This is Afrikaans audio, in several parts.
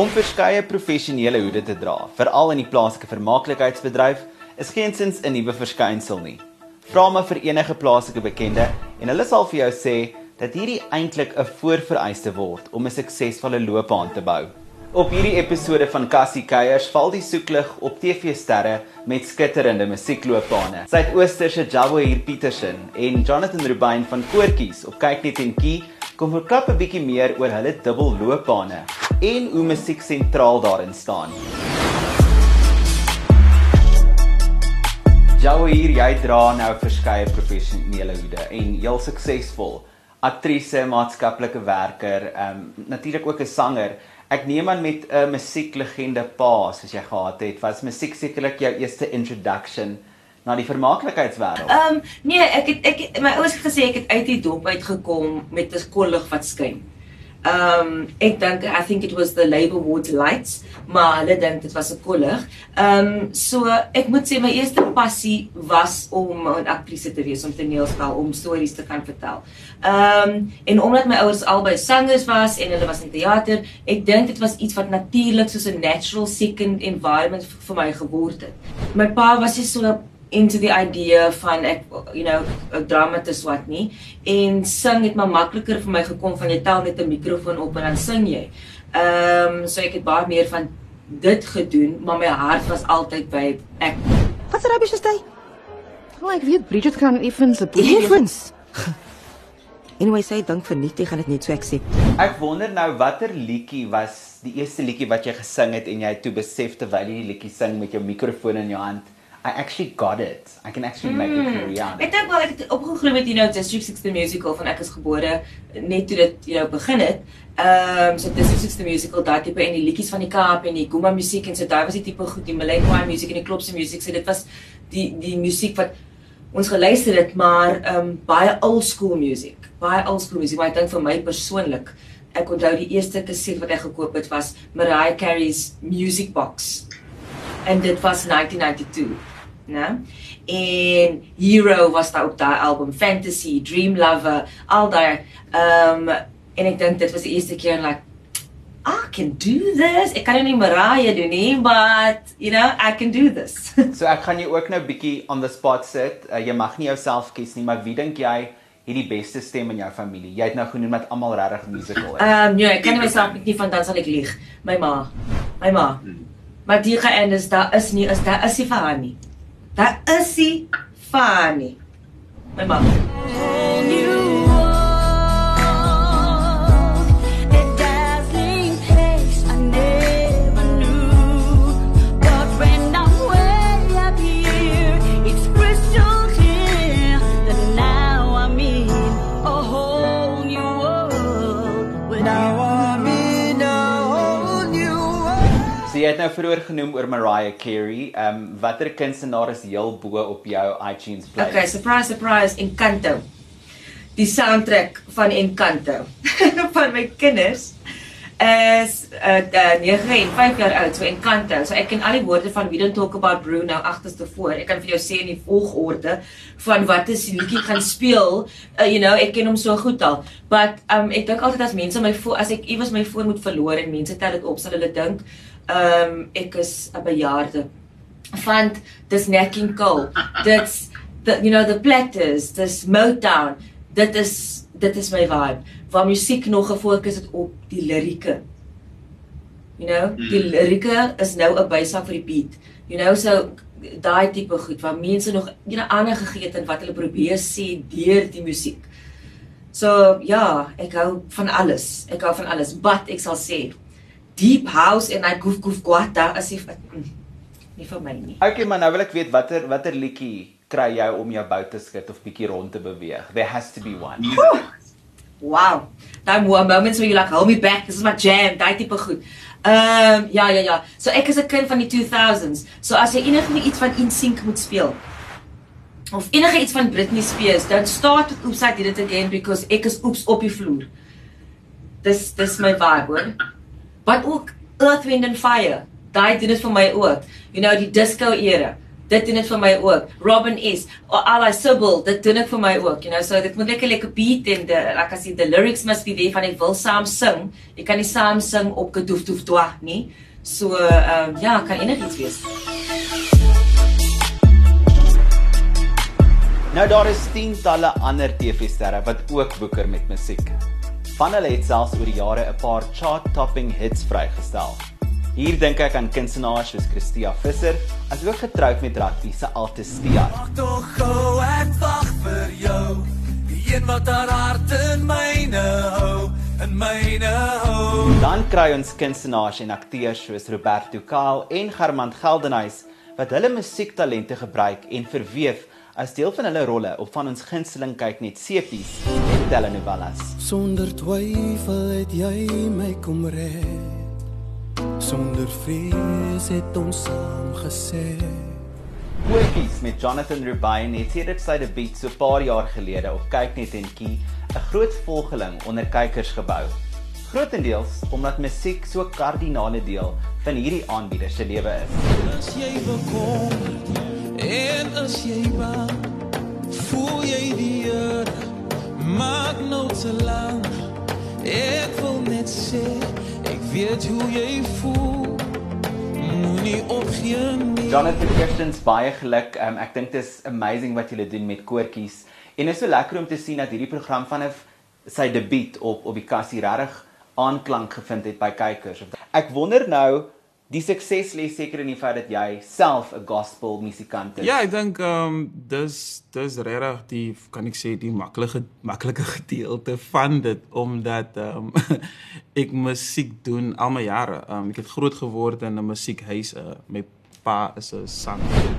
Om verskeie professionele hoede te dra, veral in die plaaslike vermaaklikheidsbedryf, is geensins 'n nuwe verskynsel nie. Vra maar vir enige plaaslike bekende en hulle sal vir jou sê dat hierdie eintlik 'n voorvereiste word om 'n suksesvolle loopbaan te bou. Op hierdie episode van Cassie Keiers val die soeklig op TV-sterre met skitterende musiekloopbane. Suidoosterse Jawahir Peterson en Jonathan Rubin van Koortjies op kyk net en kie kom verklap 'n bietjie meer oor hulle dubbelloopbane en hoe musiek sentraal daarin staan. Jawahir, jy dra nou verskeie professionele hoede en heel suksesvol. Aktrise, maatskaplike werker, ehm um, natuurlik ook 'n sanger. Ek neem aan met 'n musieklegende pa soos jy gehad het, was musiek sekerlik jou eerste introduction na die vermaaklikheidswêreld. Ehm um, nee, ek het ek my ouers het gesê ek het uit die dop uitgekom met 'n kollig wat skyn. Ehm um, ek dink I think it was the Labour Ward lights, maar hulle dink dit was 'n kollig. Ehm um, so ek moet sê my eerste passie was om 'n aktrise te wees, om toneelspel, om stories te kan vertel. Ehm um, en omdat my ouers albei sangers was en hulle was in teater, ek dink dit was iets wat natuurlik soos 'n natural second environment vir my geword het. My pa was nie so into the idea van ek you know 'n dramatis wat nie en sing het maar makliker vir my gekom van jy tel net 'n mikrofoon op en dan sing jy. Ehm um, so ek het baie meer van dit gedoen, maar my hart was altyd by ek. Wat se rubbish is dit? Oh, ek weet Bridget kan effens 'n Effens. Anyway, sê dink vir nie, jy gaan dit net so accept. Ek wonder nou watter liedjie was die eerste liedjie wat jy gesing het en jy toe besef terwyl jy die liedjie sing met jou mikrofoon in jou hand. I actually got it. I can actually make mm. a career out of it. Ek dink wel ek het opgegroei met you know District 6 the musical van ek is gebore net toe dit you know begin het. Ehm um, so District 6 the musical daai tipe en die liedjies van die Kaap en die Guma musiek en so daai was die tipe goed die Malay choir musiek en die klopse musiek. So dit was die die musiek wat ons geluister het maar ehm um, baie old school musiek. Baie old school musiek. Maar ek dink vir my persoonlik ek onthou die eerste kaset wat ek gekoop het was Mariah Carey's Music Box. En dit was 1992 né? En Hero was daar op daai album Fantasy, Dream Lover, al daai ehm um, en ek dink dit was die eerste keer en like I can do this. Ek kan nie Mariah doen nie, but you know, I can do this. so ek gaan jou ook nou bietjie on the spot sit. Uh, jy mag nie jouself kies nie, maar wie dink jy het die beste stem in jou familie? Jy het nou genoem dat almal regtig musical is. Ehm um, nee, ek kan nie myself nie van dan sal ek lieg. My ma. My ma. Hmm. Maar die geëindig is daar is nie is daar is nie vir haar nie. Daar is hy funny. My ma. Het nou vroeër genoem oor Mariah Carey. Ehm um, watter kunstenaar is heel bo op jou iTunes playlist? Okay, surprise surprise Encanto. Die soundtrack van Encanto van my kinders is uh, uh 9 en 5 jaar oud, so Encanto. So ek ken al die woorde van We Don't Talk About Bruno agterste voor. Ek kan vir jou sê in die volgorde van wat is die liedjie gaan speel. Uh, you know, ek ken hom so goed al. But um ek dink altyd as mense my voor as ek iewers my foon moet verloor en mense tel dit op, sal hulle dink um, ek is 'n bejaarde. Want dis Nat King Cole. Dit's the you know the platters, dis Motown. Dit is dit is my vibe. Waar musiek nog gefokus het op die lirieke. You know, die hmm. lirieke is nou 'n bysak vir die beat. You know, so daai tipe goed waar mense nog jy know ander gegee het en wat hulle probeer sê deur die musiek. So ja, ek hou van alles. Ek hou van alles. But ek sal sê deep house en hy goef goef kwata as if mm, nie vir my nie. Okay, maar nou wil ek weet watter watter liedjie kry jy om jou bout te skud of bietjie rond te beweeg? There has to be one. Wow. Daai mo moments where you like hold me back, this is my jam, daai tipe goed. Ehm um, ja ja ja. So ek is 'n kind van die 2000s. So as jy enige iets van InSync moet speel of enige iets van Britney Spears, dan start with Oops I Did It Again because ek is oeps op die vloer. Dis dis my vibe, hoor wat ook Earth Wind and Fire. Daai doen dit vir my ook. You know die disco era. Dit doen dit vir my ook. Robin S, Ally Sybil, dit doen dit vir my ook, you know. So dit moet lekker lekker beat en the like I said the lyrics must be there van ek wil saam sing. Jy kan nie saam sing op gedoef doef twa nie. So ehm um, ja, kan enigiets wees. Nou daar is tientalle ander TV-sterre wat ook boeker met musiek. Van hulle het selfs oor die jare 'n paar chart-topping hits vrygestel. Hier dink ek aan kunstenaars soos Christia Visser, asook getroud met rugby se Altistia. Wag tog gou, ek wag vir jou. Die een wat haar hart in myne hou, in myne hou. Dan kry ons kunstenaars en akteurs soos Roberto Kaal en Germant Geldenhuys wat hulle musiektalente gebruik en verweef as deel van hulle rolle op van ons gunsteling kyk net sepies en telenovelas. Sonder twyfel het jy my kom red. Sonder vrees het ons saam gesê. Koekies met Jonathan Rubin het sedert sy debuut so 'n paar jaar gelede op Kyknet en Kie 'n groot volgeling onder kykers gebou. Grootendeels omdat musiek so 'n kardinale deel van hierdie aanbieder se lewe is. As jy wil kom en as jy bang, voel jy die Here, maak nou te lank. Ek wil net sê, weet hoe jy voel. Moenie opgee nie. Jonathan Kirstens baie geluk. Um, ek dink dit is amazing wat julle doen met koortjies. En dit is so lekker om te sien dat hierdie program vanaf sy debuut op op die kassie regtig aanklank gevind het by kykers. Ek wonder nou Die sukses lê seker in die feit dat jy self 'n gospel musikant is. Ja, ek dink ehm um, dis dis regtig die kan ek sê die maklike maklike gedeelte van dit omdat ehm um, ek musiek doen al my jare. Ehm um, ek het groot geword in 'n musiekhuis. Uh, my pa is 'n sanger.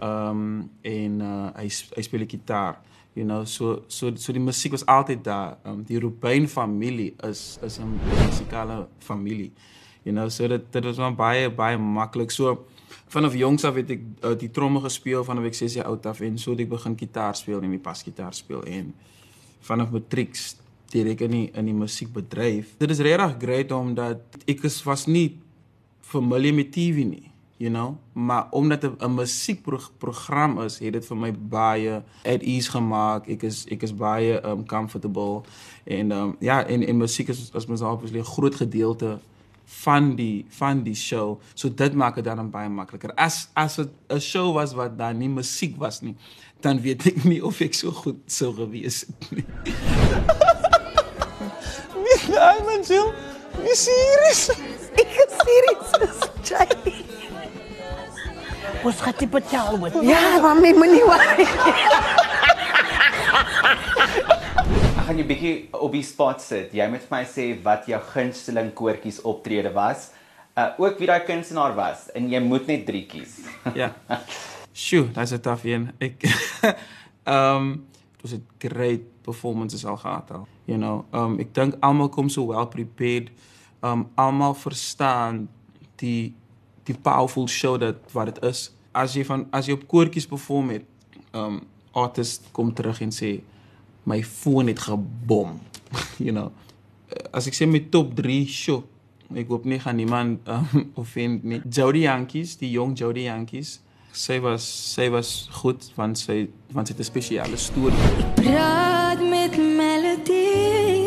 Ehm um, en uh, hy hy speel gitaar. You know, so so so die musiek was altyd daar. Ehm um, die Rubin familie is is 'n musikale familie you know so dit dit was maar baie baie maklik. So vanaf jongs af het ek uh, die tromme gespeel vanaf ek 6 jaar oud af en so het ek begin gitaar speel en my pasgitaar speel en vanaf matriek direk in die in die musiekbedryf. Dit is regtig great omdat ek is was nie familie met TV nie you know? Maar omdat 'n musiekprogram is het dit vir my baie at ease gemaak ek is ek is baie um comfortable. En um ja en en musiek is as mens obviously 'n groot gedeelte van die van die show. So dit maak dit dan baie makliker. As as dit 'n show was wat dan nie musiek was nie, dan weet ek nie of ek so goed sou gewees het nie. Nee, man, Jill. Jy serius? Ek is serius, Jay. Ons gaan dit betaal word. Ja, maar my moenie worry. Gaan jou bietjie op die spot sit. Jy moet vir my sê wat jou gunsteling koortjies optrede was. Uh ook wie daai kunstenaar was en jy moet net drie kies. ja. Sjoe, dis 'n taaf een. Ek ehm um, dit was 'n great performances al gehad al. You know, ehm um, ek dink almal kom so well prepared. Ehm um, almal verstaan die die powerful show dat wat dit is. As jy van as jy op koortjies perform het, ehm um, artist kom terug en sê my foon het gebom. you know. As ek sê my top 3 show, ek hoop nie gaan niemand um, offend nie. Jody Yankees, die jong Jody Yankees. Sy was sy was goed want sy want sy het 'n spesiale storie. Praat met melodie.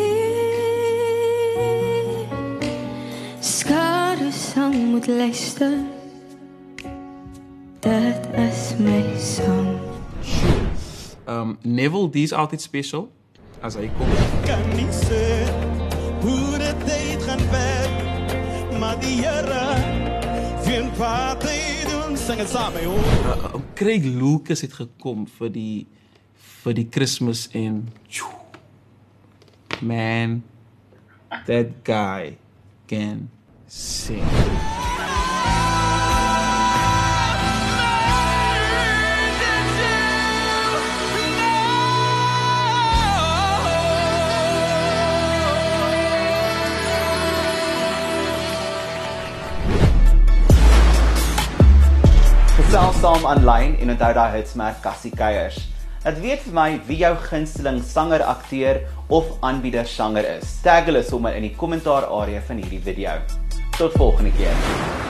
Skare sang moet luister. Dit is my song. Um Neville, dis altyd special as hy kom. Kan nie sê hoe dit tyd gaan werk, maar die Here vind party doen sing dit saam, joh. Uh, uh, Craig Lucas het gekom vir die vir die Kersfees en tjoe, man that guy can sing. Gesels saam aanlyn en onthou daai hitsmerk Cassie Keiers. Dit weet vir my wie jou gunsteling sanger, akteur of aanbieder sanger is. Tag hulle sommer in die kommentaar area van hierdie video. Tot volgende keer.